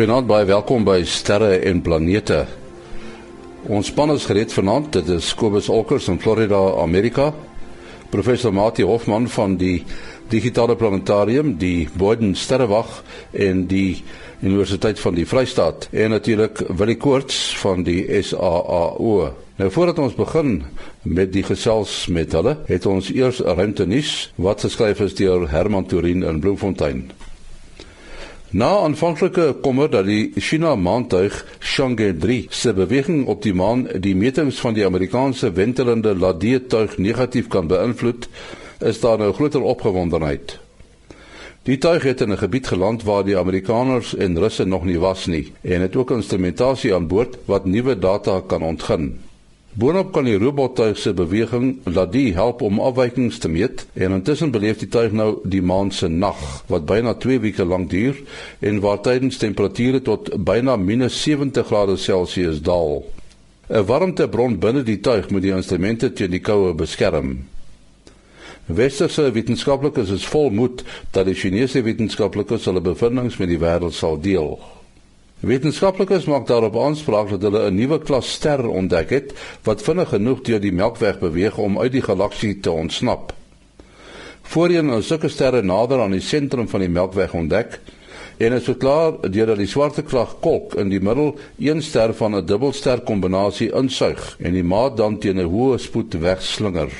Goeienaand, baie welkom by Sterre en Planete. Ons span is gereed vanaand. Dit is Kobus Olkers in Florida, Amerika. Professor Mati Hofman van die Digitale Planetarium, die Boden Sterrewag en die Universiteit van die Vrystaat en natuurlik Willie Koorts van die SAAO. Nou voordat ons begin met die gesels met hulle, het ons eers 'n ruimte nuus wat geskryf is deur Herman Turin in Bloemfontein. Na aanvanklike kommer dat die China maantuig Chang'e 3 se beweging op die maan die metings van die Amerikaanse wentelende Ladie-tuig negatief kan beïnvloed, is daar nou groter opgewondenheid. Die tuig het in 'n gebied geland waar die Amerikaners en Russe nog nie was nie en het ook instrumentasie aan boord wat nuwe data kan ontgin. Boonop kan die robottuig se beweging laat die help om afwykings te meet en intussen beleef die tuig nou die maan se nag wat byna 2 weke lank duur en waar tydens temperature tot byna -70°C daal. 'n Warmtebron binne die tuig moet die instrumente teen die koue beskerm. Westerse wetenskaplikes is volmoed dat die Chinese wetenskaplikes hulle bevindinge met die wêreld sal deel. Wetenskaplikes maak daarop aanspraak dat hulle 'n nuwe klas ster ontdek het wat vinnig genoeg deur die Melkweg beweeg om uit die galaksie te ontsnap. Voorheen is sulke sterre nader aan die sentrum van die Melkweg ontdek en is verklaar deurdat die swarte krag kolk in die middel een ster van 'n dubbelster kombinasie insuig en die maat dan teen 'n hoë spoed wegslinger.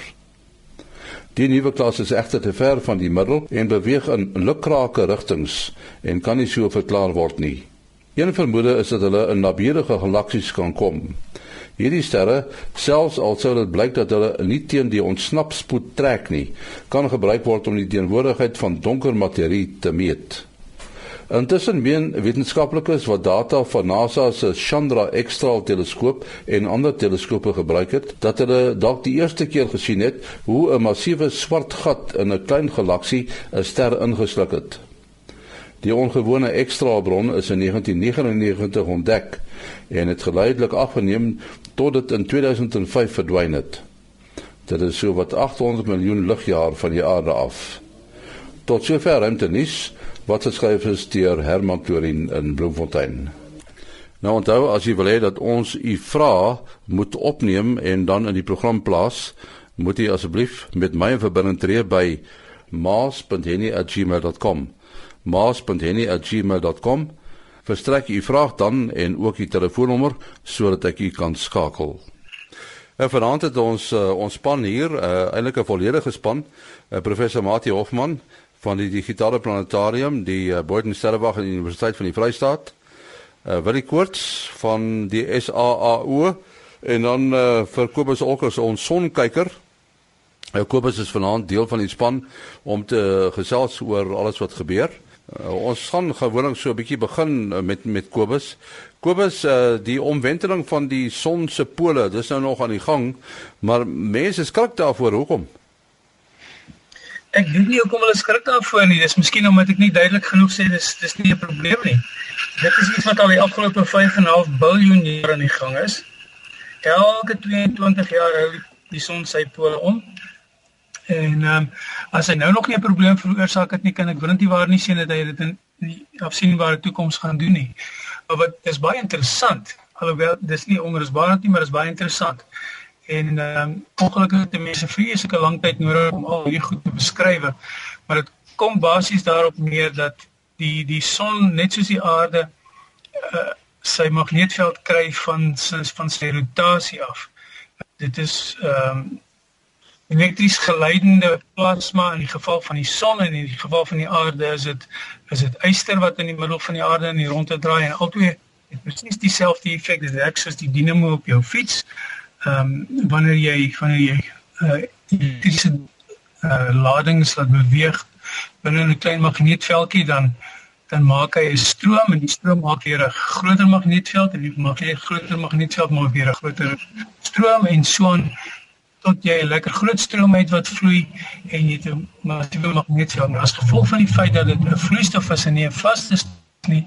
Die nuwe klas is egter te ver van die middel en beweeg in lukrake rigtings en kan nie so verklaar word nie. Een vermoede is dat hulle in naburige galaksies kan kom. Hierdie sterre, selfs al sou dit blyk dat hulle nie teen die ontsnapspoed trek nie, kan gebruik word om die teenwoordigheid van donker materie te meet. Intussen meen wetenskaplikes wat data van NASA se Chandra X-straal teleskoop en ander teleskope gebruik het, dat hulle dalk die eerste keer gesien het hoe 'n massiewe swart gat in 'n klein galaksie 'n ster ingesluk het. Die ongewone ekstra bron is in 1999 ontdek en het geleidelik afgeneem tot dit in 2005 verdwyn het. Dit is so wat 800 miljoen ligjaar van die aarde af. Tot sover ruimte nuus wat geskryf is deur Herman Torin in Bloemfontein. Nou onthou as jy wil hê dat ons u vra moet opneem en dan in die program plaas, moet jy asseblief met my in verbinding tree by maas.henny@gmail.com maas.henny@gmail.com. Verstrek u vraag dan en ook u telefoonnommer sodat ek u kan skakel. En vanaand het ons uh, ons span hier, uh, eintlik 'n volledige span, uh, professor Mati Hofman van die Digitale Planetarium, die uh, Boden Sterrewag aan die Universiteit van die Vrystaat. Uh, Willie Koorts van die SAAO en dan uh, vir Kobus Olkers ons sonkyker. Uh, Kobus is vanaand deel van die span om te gesels oor alles wat gebeur. Uh, ons gaan gewoonlik so 'n bietjie begin uh, met met Kobus. Kobus, uh, die omwenteling van die son se pole, dis nou nog aan die gang, maar mense skrik daarvoor. Hoekom? Ek weet nie hoekom hulle skrik daarvoor nie. Dis miskien omdat ek nie duidelik genoeg sê dis dis nie 'n probleem nie. Dit is iets wat al die afgelope 5.5 miljard jaar aan die gang is. Elke 22 jaar hou die son sy pole om. En ehm um, as hy nou nog nie 'n probleem veroorsaak het nie, kan ek nie waar nie sien dat hy dit in die afsienbare toekoms gaan doen nie. Maar wat is baie interessant, alhoewel dis nie onrusbaar nie, maar is baie interessant. En ehm um, ongelukkig het mense vreeslike lang tyd nodig om al hierdie goed te beskryf. Maar dit kom basies daarop neer dat die die son net soos die aarde uh, sy magneetveld kry van van sy rotasie af. Dit is ehm um, elektries geleidende plasma in die geval van die son en in die geval van die aarde is dit is dit yster wat in die middel van die aarde in die rondte draai en albei het presies dieselfde effek dit werk soos die dinamo op jou fiets. Ehm um, wanneer jy wanneer jy uh, elektriese uh, ladings laat beweeg binne 'n klein magneetveldjie dan dan maak hy 'n stroom en die stroom maak weer 'n groter magneetveld en die magneet groter magneetveld maak weer 'n groter stroom en so aan tot jy 'n lekker groot stroom het wat vloei en jy het 'n massiewe magneetveld. As gevolg van die feit dat dit 'n vloeistof is en nie 'n vaste nie,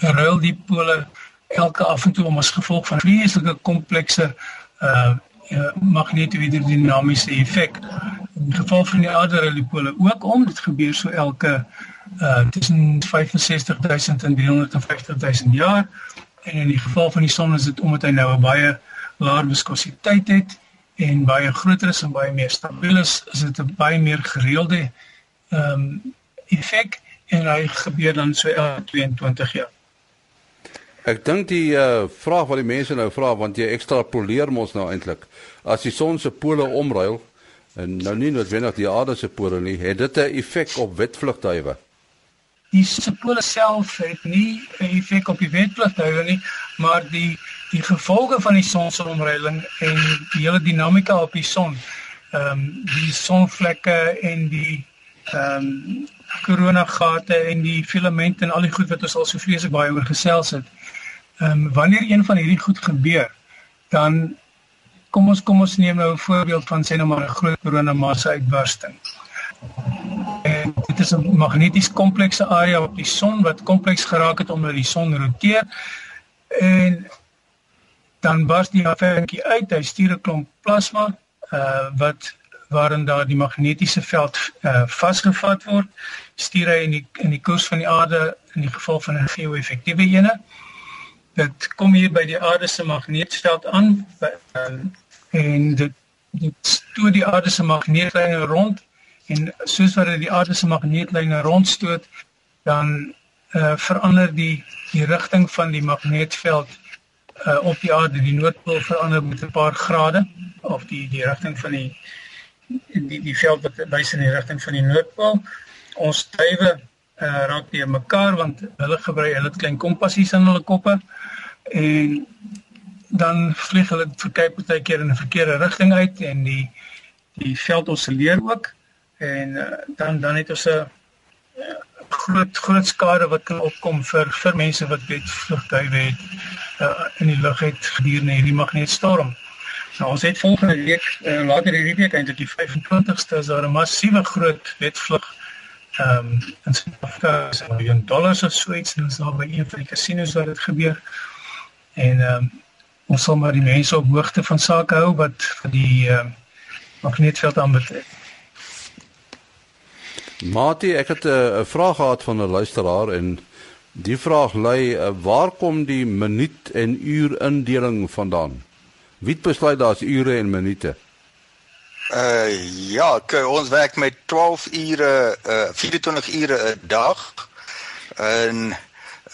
ruil die pole elke af en toe om as gevolg van vreeslike komplekse uh, uh magnetohidrodinamiese effek In die geval van die aarde pole ook om, dit gebeur so elke uh tussen 65000 en 350000 jaar. En in die geval van die son is dit omdat hy nou 'n baie laer viskositeit het en baie groter is en baie meer stabiel is, is dit 'n baie meer gereelde ehm um, effek en hy gebeur dan so elke 22 jaar. Ek dink die uh, vraag wat die mense nou vra want jy ekstrapoleer mos nou eintlik as die son se pole omruil en nou nie noodwendig die aarde se pole nie, het dit 'n effek op wetvlugtuie? Die pole self het nie 'n effek op die wetvlugtuie nie, maar die die gevolge van die son se omruiling en die hele dinamika op die son, ehm um, die sonvlekke en die ehm um, koronagate en die filamente en al die goed wat ons al so vreeslik baie oor gesels het. Ehm um, wanneer een van hierdie goed gebeur, dan kom ons kom ons neem nou 'n voorbeeld van sê nou maar 'n groot koronamassa uitbarsting. En dit is 'n magneties komplekse area op die son wat kompleks geraak het omdat die son roteer en dan bars die afwerking uit, hy stuur 'n klomp plasma uh wat waarin daar die magnetiese veld uh vasgevat word, stuur hy in die in die koers van die aarde in die geval van 'n geo-effektiewe ene. Dit kom hier by die aarde se magneetveld aan um, en dit dit stoot die aarde se magneetlyne rond en soos wat dit die aarde se magneetlyne rondstoot dan uh, verander die die rigting van die magneetveld uh, op die aarde die noordpool verander met 'n paar grade of die die rigting van die die die veld wat wys in die rigting van die noordpool. Ons duwe uh, raak die mekaar want hulle gebruik hulle klein kompassies in hulle koppe en dan vlieg hulle verkyk baie keer in 'n verkeerde rigting uit en die die veld osilleer ook. En uh, dan dan het ons 'n uh, groot groot skade wat kan opkom vir vir mense wat weet vlugtuie het uh, in die lug het gedurende hierdie magneetstorm. Nou ons het volgende week uh, later hierdie week eintlik die 25ste is daar 'n massiewe groot wetvlug ehm um, in Suid-Afrika is 'n miljoen dollars of so iets en ons daar by een van die casinos waar dit gebeur. En ehm um, ons sal maar die mense op hoogte van sake hou wat vir die ehm uh, magneetveld aanbetref. Mati, ek het 'n uh, vraag gehad van 'n luisteraar en die vraag lui: uh, Waar kom die minuut en uur indeling vandaan? Wie besluit daar's ure en minute? Uh ja, okay, ons werk met 12 ure uh 24 ure 'n dag. En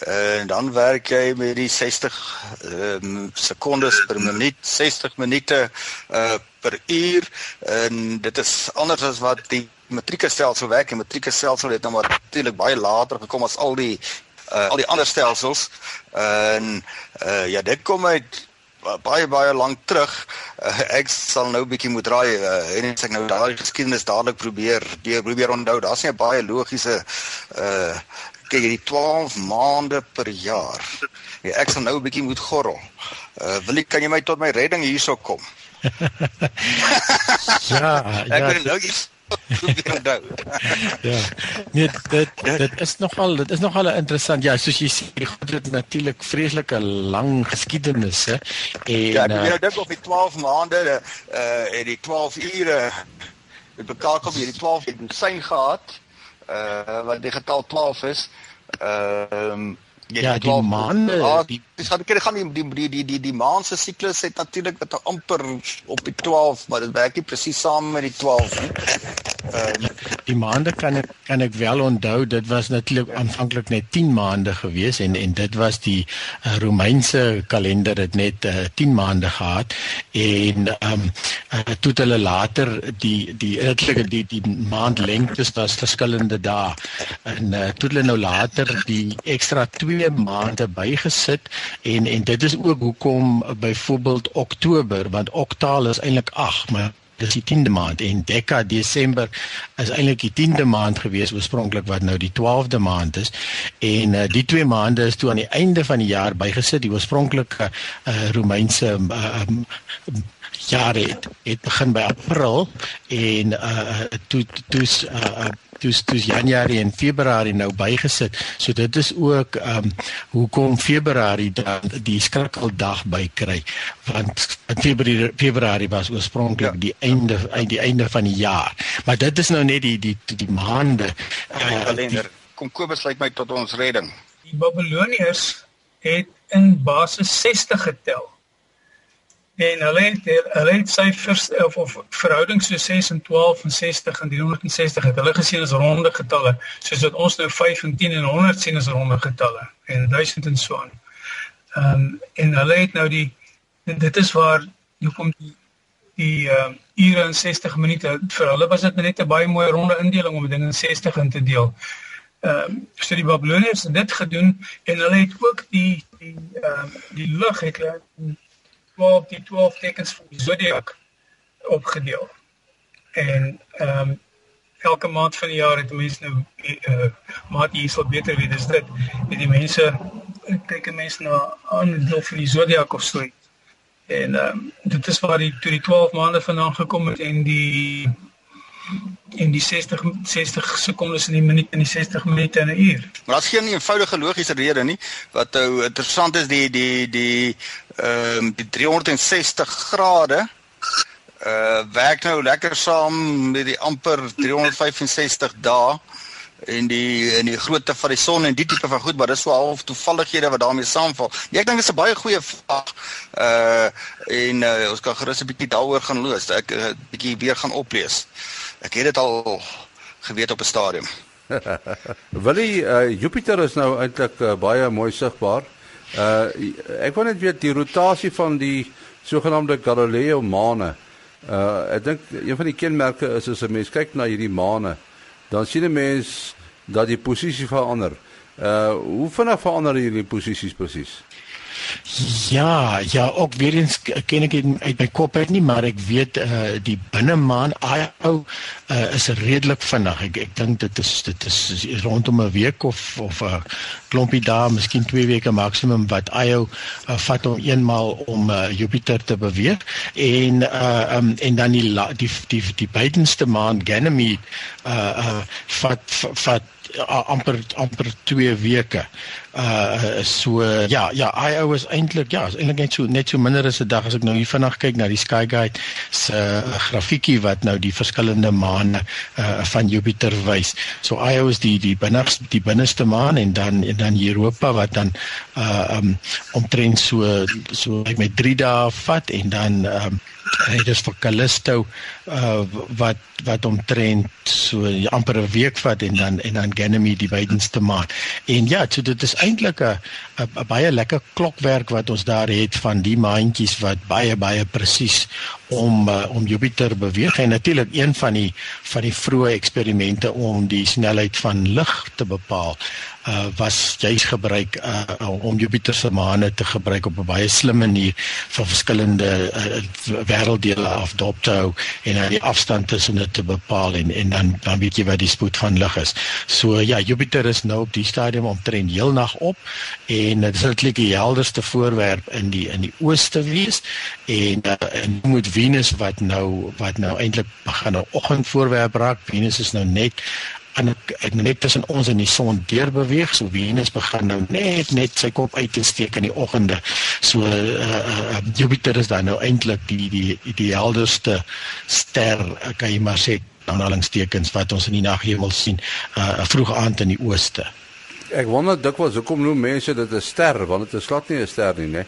en dan werk jy met die 60 um, sekondes per minuut, 60 minute uh per uur en dit is anders as wat die metrieke stelsel werk. Die metrieke stelsel het nou maar natuurlik baie later gekom as al die uh al die ander stelsels. En uh ja, dit kom uit baie baie lank terug. Uh, ek sal nou 'n bietjie moet raai uh, en ek nou daai geskiedenis dadelik probeer probeer onthou. Daar's nie 'n baie logiese uh kyk jy die 12 maande per jaar. Ja, ek sal nou 'n bietjie moet gorrel. Uh wil ek kan jy my tot my redding hierso kom? ja, ek ja. Ek nou iets ja. Nee, dit dit is nogal dit is nogal interessant. Ja, soos jy sê, die goed het natuurlik vreeslike lang geskiedenisse en Ja, ek nou dink op die 12 maande uh en die 12 ure het bekakel by die 12 het sy gehad uh wat die getal 12 is. Ehm uh, Ja, die maande, ah, die dis gaan kyk gaan die die die die die, die maan se siklus het natuurlik wat amper op die 12, maar dit werk nie presies saam met die 12 nie. Ehm uh, die maande kan ek kan ek wel onthou, dit was natuurlik aanvanklik net 10 maande gewees en en dit was die uh, Romeinse kalender het net uh, eh, 10 maande gehad en ehm um, uh, toe hulle later die die eintlik die die maand lengtes was verskillende dae en uh, toe hulle nou later die ekstra 2 2 maande bygesit en en dit is ook hoekom byvoorbeeld Oktober want Oktaal is eintlik 8 maar dis die 10de maand en Deka Desember is eintlik die 10de maand gewees oorspronklik wat nou die 12de maand is. En uh, die twee maande is toe aan die einde van die jaar bygesit. Die oorspronklike uh, Romeinse uh, um, jare het, het begin by April en uh toe toe uh dis dis Januarie en Februarie nou bygesit. So dit is ook ehm um, hoekom Februarie dan die skrikkeldag bykry want Februarie Februarie was oorspronklik ja. die einde uit die einde van die jaar. Maar dit is nou net die die die, die maande uh, kalender. Kom Kobus lyk my tot ons redding. Die Babiloniërs het in basis 60 getel. En hulle het hulle het syfers of, of verhoudings so 6 en 12 en 60 en 360 het hulle gesien as ronde getalle, soos wat ons nou 5 en 10 en 100 sien as ronde getalle en 1000 en so aan. Ehm um, en hulle het nou die dit is waar hoekom die die ehm uh, ure en 60 minute vir hulle was dit net 'n baie mooi ronde indeling om dinge in 60 in te deel. Ehm um, so die Babiloniërs het dit gedoen en hulle het ook die die ehm um, die lig het hulle 12 die 12 tekens van die zodiac opgedeel. En ehm um, elke maand van die jaar het mense nou eh uh, maat hier sal beter weet dis dit. En die mense kyk mense na aan die deel van die zodiac of so. En ehm um, dit is waar die toe die 12 maande vandaan gekom het en die in die 60 60 sekondes in die minuut en die 60 minute in 'n uur. Maar daar's geen eenvoudige logiese rede nie. Wat nou interessant is die die die ehm die 360 grade uh werk nou lekker saam met die amper 365 dae en die in die grootte van die son en die tipe van goed, maar dis so half toevallighede wat daarmee saamval. Ja, ek dink dit is 'n baie goeie vraag. Uh en uh, ons kan gerus 'n bietjie daaroor gaan loos. Ek 'n uh, bietjie weer gaan oplees. Ek het dit al geweet op 'n stadium. Willie, uh, Jupiter is nou eintlik uh, baie mooi sigbaar. Uh ek wou net weet die rotasie van die sogenaamde Galileo maane. Uh ek dink een van die kenmerke is as 'n mens kyk na hierdie maane, dan sien 'n mens dat die posisie verander. Uh hoe vinnig verander hierdie posisies presies? Ja, ja, ook weer eens ken ek dit uit my kop uit nie, maar ek weet uh die binnemaan Io uh is redelik vinnig. Ek ek dink dit is dit is, is rondom 'n week of of 'n klompie dae, miskien 2 weke maksimum wat Io uh, vat om eenmaal om uh, Jupiter te beweeg en uh um, en dan die die die, die buitenste maan Ganymede uh uh vat vat amper amper 2 weke. Uh so ja, ja, IO is eintlik ja, is eintlik net so net so minder as 'n dag as ek nou hier vinnig kyk na die Sky Guide se uh, grafiekie wat nou die verskillende maane uh van Jupiter wys. So IO is die die binnigste die binneste maan en dan en dan Europa wat dan uh um omtrent so so met 3 dae vat en dan um hy dis vir Callisto uh wat wat omtrent so amper 'n week vat en dan en dan Ganymede die buitenste maan. En ja, so dit is eintlik 'n baie lekker klokwerk wat ons daar het van die maandjies wat baie baie presies om uh, om Jupiter beweeg en natuurlik een van die van die vroeë eksperimente om die snelheid van lig te bepaal uh, was juis gebruik uh, om Jupiter se maane te gebruik op 'n baie slim manier vir verskillende uh, wêrelddele af dop te hou en dan die afstand tussen dit te bepaal en en dan dan weet jy wat die spoed van lig is. So ja, Jupiter is nou op die stadium omtrent heelnag op en dit is eintlik die helderste voorwerp in die in die ooste wees en en moet Venus wat nou wat nou eintlik begin 'n oggendvoorwerp raak. Venus is nou net en ek net tussen ons en die son deur beweeg so Venus begin nou net net sy kop uit te steek in die oggende. So uh, uh, Jupiter is dan nou eintlik die die die helderste ster kan jy maar sê aanhalingstekens wat ons in die naghemel sien uh, vroeg aand in die ooste. Ek wonder dikwels hoekom noem mense dit 'n ster want dit is glad nie 'n ster nie né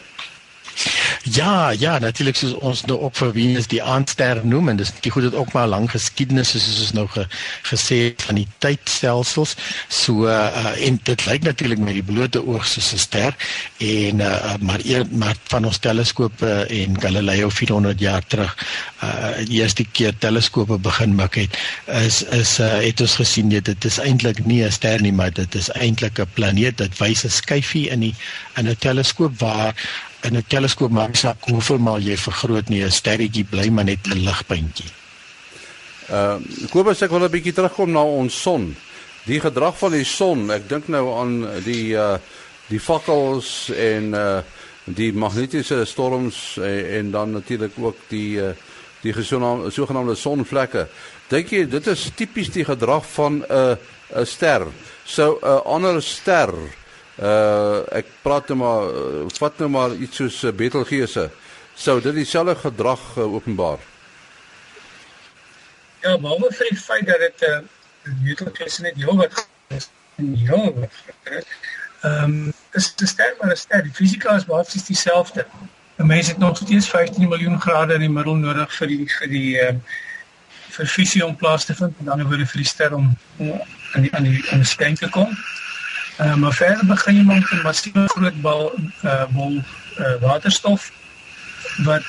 Ja, ja, natuurlik soos ons nou ook vir Venus die aandster noem en dis die goed het ook maar lank geskiedenis soos ons nou ge, gesê van die tydstelsels. So uh, en dit lyk natuurlik met die blote oog soos 'n ster. En uh, maar eer, maar van ons teleskope en Galileo 400 jaar terug uh die eerste keer teleskope begin mik het is is uh, het ons gesien dit dit is eintlik nie 'n ster nie maar dit is eintlik 'n planeet. Dit wys 'n skyfie in die in 'n teleskoop waar in 'n teleskoop maak sak hoeveel maal jy vergroot nie 'n sterretjie bly maar net 'n ligpuntjie. Ehm uh, Kobus ek wil 'n bietjie terugkom na ons son. Die gedrag van die son, ek dink nou aan die uh die fakkels en uh die magnetiese storms en, en dan natuurlik ook die uh die sogenaamde sonvlekke. Dink jy dit is tipies die gedrag van 'n uh, 'n ster? So 'n ander ster uh ek praat nou maar uh, vat nou maar iets soos uh, Betelgeuse. Sou dit dieselfde gedrag uh, openbaar? Ja, behalwe vir die feit dat dit uh neutrale is net heel wat is en heel wat. Ehm um, is die ster maar 'n ster. Die fisika is basies dieselfde. 'n Mens het nog steeds 15 miljoen grade in die middel nodig vir die vir die ehm uh, vir fusie om plaas te vind en dan oor vir die ster om, om aan die aan die aan die skyn te kom. Uh, maar verder begin jy met 'n massiewe groot bal uh, bol uh, waterstof wat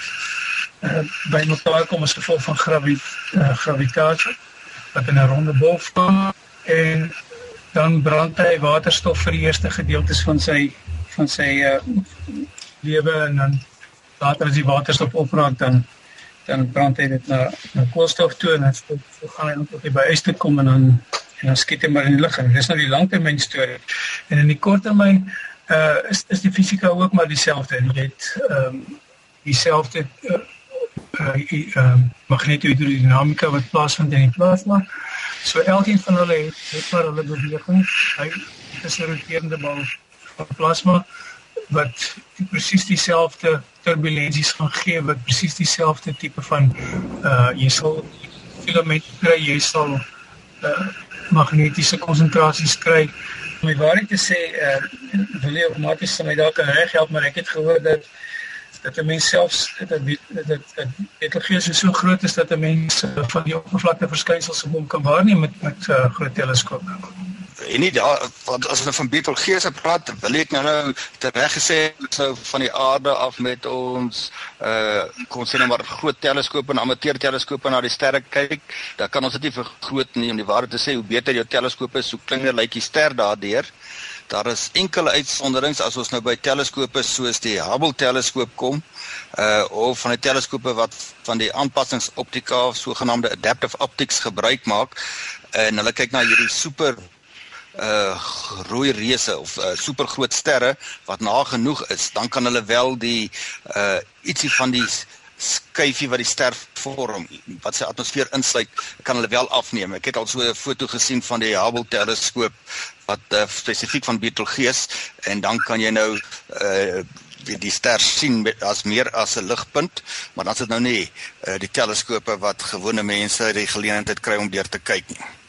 uh, by mekaar kom as gevolg van gravi uh, gravitasie wat in 'n ronde bol staan en dan brand hy waterstof vir die eerste gedeeltes van sy van sy uh, lewe en dan later as die waterstof opbrand dan dan brand hy dit na na koolstof toe en dan so gaan hy tot by huis toe kom en dan en dan skiet hy maar in die lug en dis nou die langtermyn storie en in die korttermyn uh is is die fisika ook maar dieselfde en jy het ehm um, dieselfde uh, uh, uh, magnetohidrodinamika wat plaasvind in die plasma. So elkeen van hulle het, het maar hulle beweging. Hy is 'n roterende bal van plasma wat presies dieselfde turbulensies gaan gee wat presies dieselfde tipe van uh jy sal filament kry, jy sal uh magnetiese konsentrasies kry om die waarheid te sê, uh, wil jy outomaties my dalk reg help, maar ek het gehoor dat dat 'n mens selfs dat dat dat dit gees so groot is dat 'n mens uh, van die oppervlakte verskynsels op hom kan waarneem met met uh, groot teleskope. En nie daar want as ons van Betelgeuse praat, wil ek nou nou tereg gesê so van die aarde af met ons uh kon sien maar groot teleskope en amateur teleskope na die sterre kyk, dan kan ons dit nie vergroot nie om die waarheid te sê hoe beter jou teleskope is, hoe kleiner lyk die ster daardeur. Daar is enkele uitsonderings as ons nou by teleskope soos die Hubble teleskoop kom, uh of van die teleskope wat van die aanpassingsoptika of sogenaamde adaptive optics gebruik maak en hulle kyk na hierdie super uh rooi reuse of uh, super groot sterre wat nagenoeg is, dan kan hulle wel die uh ietsie van die skyfie wat die ster vorm wat sy atmosfeer insluit kan hulle wel afneem. Ek het al so 'n foto gesien van die Hubble teleskoop wat uh, spesifiek van Betelgeuse en dan kan jy nou uh die, die ster sien met, as meer as 'n ligpunt, maar dan is dit nou nie uh, die teleskope wat gewone mense die geleentheid kry om deur te kyk nie.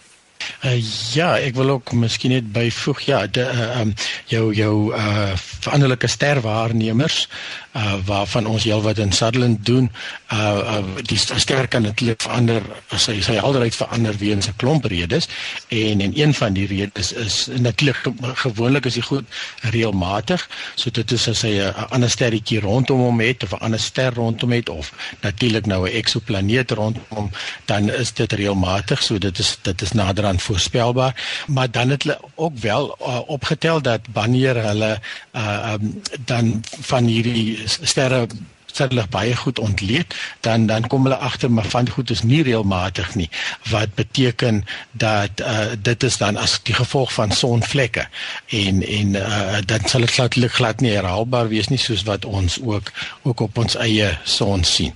Uh, ja, ek wil ook miskien net byvoeg ja, de uh, um jou jou uh veranderlike sterwaarnemers uh waarvan ons heelwat in Sutherland doen. Uh, uh die ster kan natuurlik verander as hy sy helderheid verander weens 'n klomp redes en en een van die redes is natuurlik gewoonlik is hy goed reëlmatig. So dit is as hy 'n ander sterretjie rondom hom het of 'n ander ster rondom het of natuurlik nou 'n eksoplaneet rondom hom, dan is dit reëlmatig. So dit is dit is nader aan voorspelbaar, maar dan het hulle ook wel uh, opgetel dat wanneer hulle uh um, dan van hierdie sterre sterre baie goed ontleed, dan dan kom hulle agter maar van goed is nie reëlmatig nie, wat beteken dat uh dit is dan as die gevolg van sonvlekke. En en uh dan sal dit glad glad nie herhaalbaar wees nie soos wat ons ook ook op ons eie son sien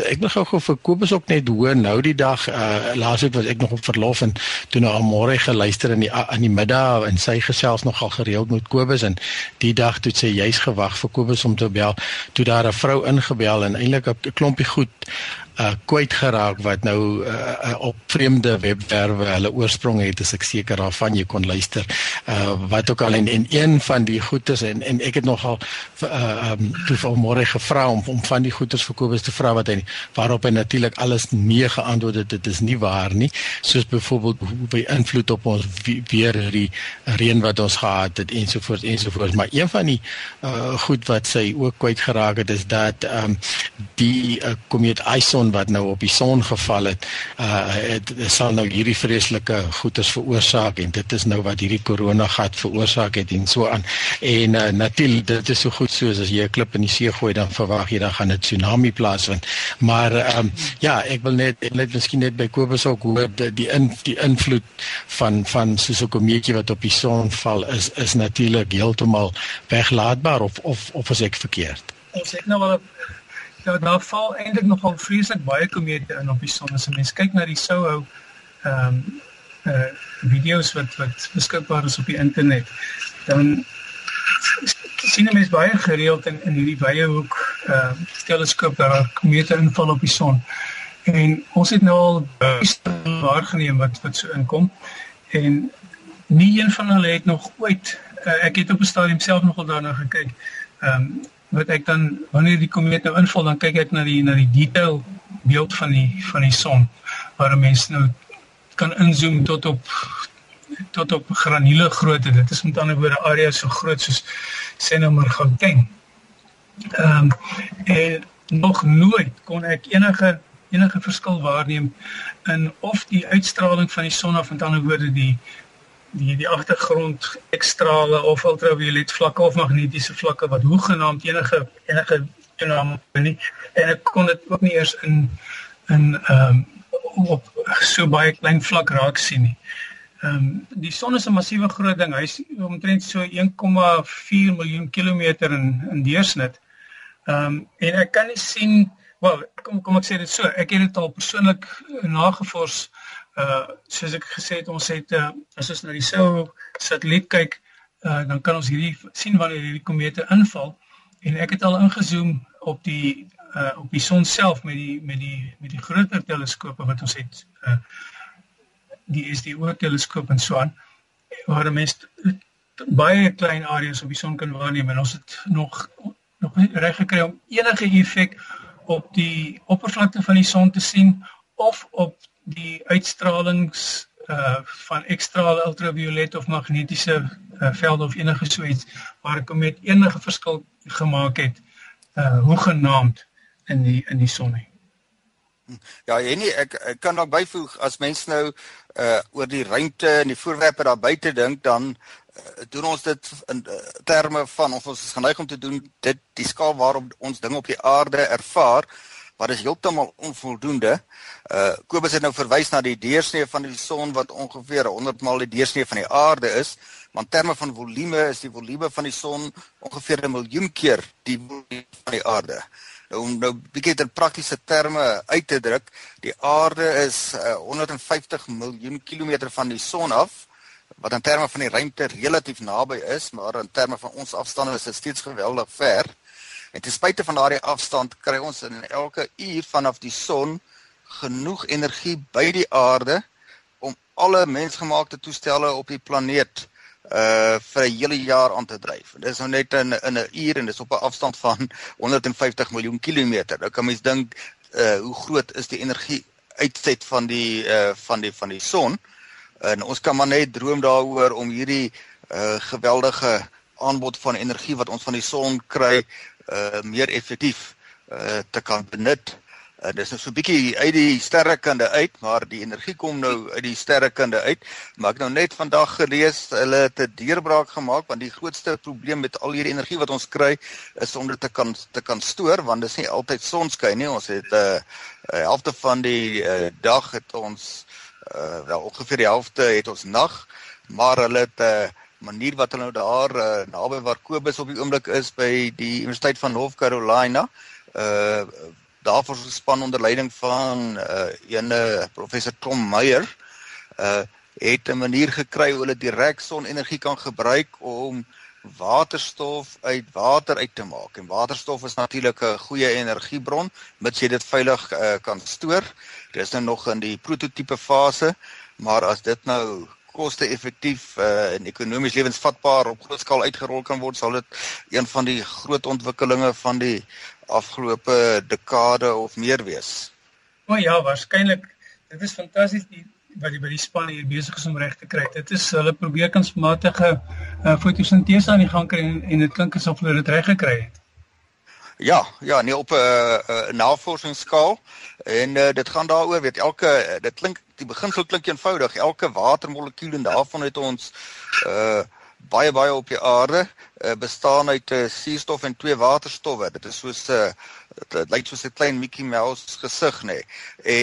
ek wil gou gou vir Kobus ook net hoor nou die dag uh laasweek was ek nog op verlof en toe nou al môre geluister in die in die middag en sy gesels nogal gereeld met Kobus en die dag toe sy juis gewag vir Kobus om te bel. Toe daar 'n vrou ingebel en eintlik 'n klompie goed uh kwyt geraak wat nou uh, uh, op vreemde webwerwe hulle oorsprong het as ek seker daarvan jy kon luister. Uh wat ook al en, en een van die goedes en en ek het nogal uh um toe vanmôre gevra om om van die goedes vir Kobus te vra wat hy waarop hy natuurlik alles nee geantwoord het dit is nie waar nie. Soos byvoorbeeld hoe by invloed op ons weer die reën wat ons gehad het ensovoorts ensovoorts maar een van die uh goed wat sy ook kwyt geraak het is dat um die uh, komeet Ison son wat nou op die son geval het, uh het, het sal nou hierdie vreeslike goeters veroorsaak en dit is nou wat hierdie korona gat veroorsaak het en so aan. En uh, natuurlik dit is so goed soos as jy 'n klip in die see gooi dan verwag jy dan gaan 'n tsunami plaasvind. Maar ehm um, ja, ek wil net net miskien net by Kobus ook hoor die die, in, die invloed van van soos 'n komeetjie wat op die son val is is natuurlik heeltemal weglaatbaar of of of as ek verkeerd. Ons het nou wel Ja, daar val eintlik nogal vreeslik baie komete in op die son. As 'n mens kyk na die Soho ehm um, uh video's wat wat beskikbaar is op die internet, dan sien mense baie gereeld in in hierdie wye hoek ehm uh, teleskoop daar komete inval op die son. En ons het nou al waargeneem wat wat so inkom en nie een van hulle het nog ooit uh, ek het op 'n stadium self nogal daarna gekyk. Ehm um, wat ek dan wanneer die komeet nou inval dan kyk ek na die na die detail beeld van die van die son waar 'n mens nou kan inzoom tot op tot op graniele grootte. Dit is met ander woorde areas so groot soos sê nou maar Gauteng. Ehm um, en nog nooit kon ek enige enige verskil waarneem in of die uitstraling van die son of met ander woorde die die die agtergrond ekstrale of ultraviolet vlakke of magnetiese vlakke wat hoegenaamd enige enige toename nie en ek kon dit ook nie eers in in ehm um, op so baie klein vlak raak sien nie. Ehm um, die son is 'n massiewe groot ding. Hy's omtrent so 1,4 miljoen kilometer in in deursnit. Ehm um, en ek kan nie sien, wel, kom kom ek sê dit so, ek het dit al persoonlik nagevors uh soos ek gesê het ons het uh, as ons na die sou satelliet kyk uh dan kan ons hierdie sien wanneer hierdie komete inval. En ek het al ingezoom op die uh op die son self met die met die met die groter teleskope wat ons het uh die SDO teleskoop en so aan waar mense baie klein areas op die son kan waarneem. En ons het nog nog reg gekry om enige effek op die oppervlakte van die son te sien of op die uitstralings uh van ekstra ultraviolet of magnetiese uh, velde of enige so iets waar ek met enige verskil gemaak het uh hoegenaamd in die in die son nie. Ja, en nie, ek, ek kan dalk byvoeg as mense nou uh oor die ruimte en die voorwerpe daar buite dink dan uh, doen ons dit in uh, terme van of ons is geneig om te doen dit die skaal waarop ons dinge op die aarde ervaar wat is heeltemal onvoldoende. Uh Kobus het nou verwys na die deursnee van die son wat ongeveer 100 maal die deursnee van die aarde is, maar in terme van volume is die volume van die son ongeveer 'n miljoen keer die volume van die aarde. Nou om nou bietjie in praktiese terme uit te druk, die aarde is uh, 150 miljoen kilometer van die son af wat in terme van die ruimte relatief naby is, maar in terme van ons afstande is dit steeds geweldig ver. En ten spyte van daardie afstand kry ons in elke uur vanaf die son genoeg energie by die aarde om alle mensgemaakte toestelle op die planeet uh vir 'n hele jaar aan te dryf. Dit is nou net in in 'n uur en dis op 'n afstand van 150 miljoen kilometer. Nou kan mens dink uh hoe groot is die energie uitset van die uh van die van die son. En ons kan maar net droom daaroor om hierdie uh geweldige aanbod van energie wat ons van die son kry uh meer effektief uh te kan benut. Uh, dis nou so 'n bietjie uit die sterrekinde uit, maar die energie kom nou uit die sterrekinde uit. Maar ek nou net vandag gelees hulle het 'n deurbraak gemaak want die grootste probleem met al hierdie energie wat ons kry is om dit te kan te kan stoor want dis nie altyd sonskyn nie. Ons het 'n uh, uh, helfte van die uh, dag het ons uh, wel ongeveer die helfte het ons nag, maar hulle het 'n uh, manier wat hulle nou daar uh, naby waar Kobus op die oomblik is by die Universiteit van North Carolina uh daarvoor gespan onder leiding van uh ene professor Tom Meyer uh het 'n manier gekry hoe hulle direk sonenergie kan gebruik om waterstof uit water uit te maak. En waterstof is natuurlik 'n goeie energiebron mits jy dit veilig uh, kan stoor. Dit is nou nog in die prototipe fase, maar as dit nou koste-effektief uh, en ekonomies lewensvatbaar op groot skaal uitgerol kan word, sal dit een van die groot ontwikkelinge van die afgelope dekade of meer wees. O ja, waarskynlik. Dit is fantasties die wat die by die span hier besig is om reg te kry. Dit is hulle probeer kunsmatige uh, fotosintese aan die gang kry en, en dit klink asof hulle dit reg gekry het. Ja, ja, nee op 'n uh, uh, navorsingsskaal en uh, dit gaan daaroor weet elke uh, dit klink die beginsel klink eenvoudig. Elke watermolekuul en daarvan het ons uh baie baie op die aarde uh, bestaan uit 'n uh, suurstof en twee waterstowwe. Dit is soos 'n uh, dit lyk soos 'n klein Mickey Mouse gesig nê. Nee.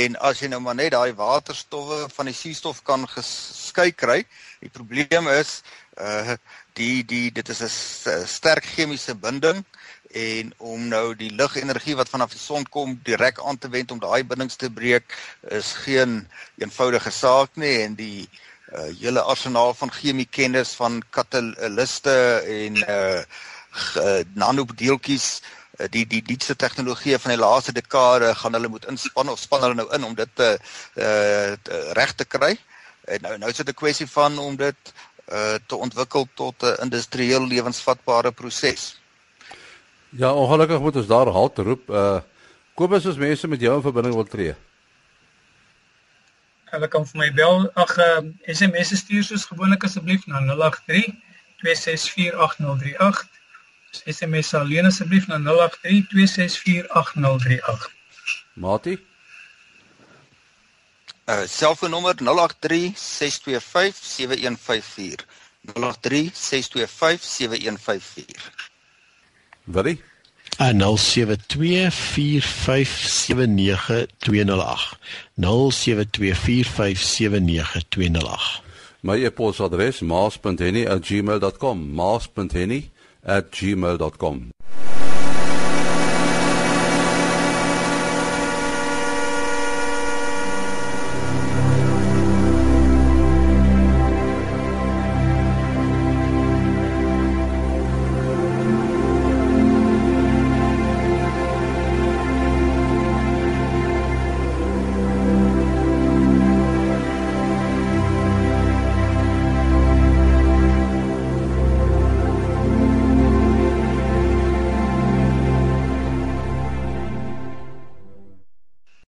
En as jy nou maar net daai waterstowwe van die suurstof kan geskei kry, die probleem is uh die die dit is 'n sterk chemiese binding en om nou die ligenergie wat vanaf die son kom direk aan te wend om daai bindings te breek is geen eenvoudige saak nie en die uh, hele arsenaal van chemiekennis van katalyste en uh, nanodeeltjies die die diepste tegnologie van die laaste dekade gaan hulle moet inspann of span hulle nou in om dit te uh reg te kry. En nou nou is dit 'n kwessie van om dit uh te ontwikkel tot 'n industrieel lewensvatbare proses. Ja, ongelukkig moet ons daar halt roep. Uh Kobus, as mense met jou in verbinding wil tree. Hulle kan vir my bel. Ag, uh, SMS stuur soos gewoonlik asseblief na 083 2648038. SMS alleen asseblief na 083 2648038. Mati? Uh selfoonnommer 083 625 7154. 083 625 7154. Willie? Uh, 0724579208 0724579208 My e-posadres maas.henny@gmail.com maas.henny@gmail.com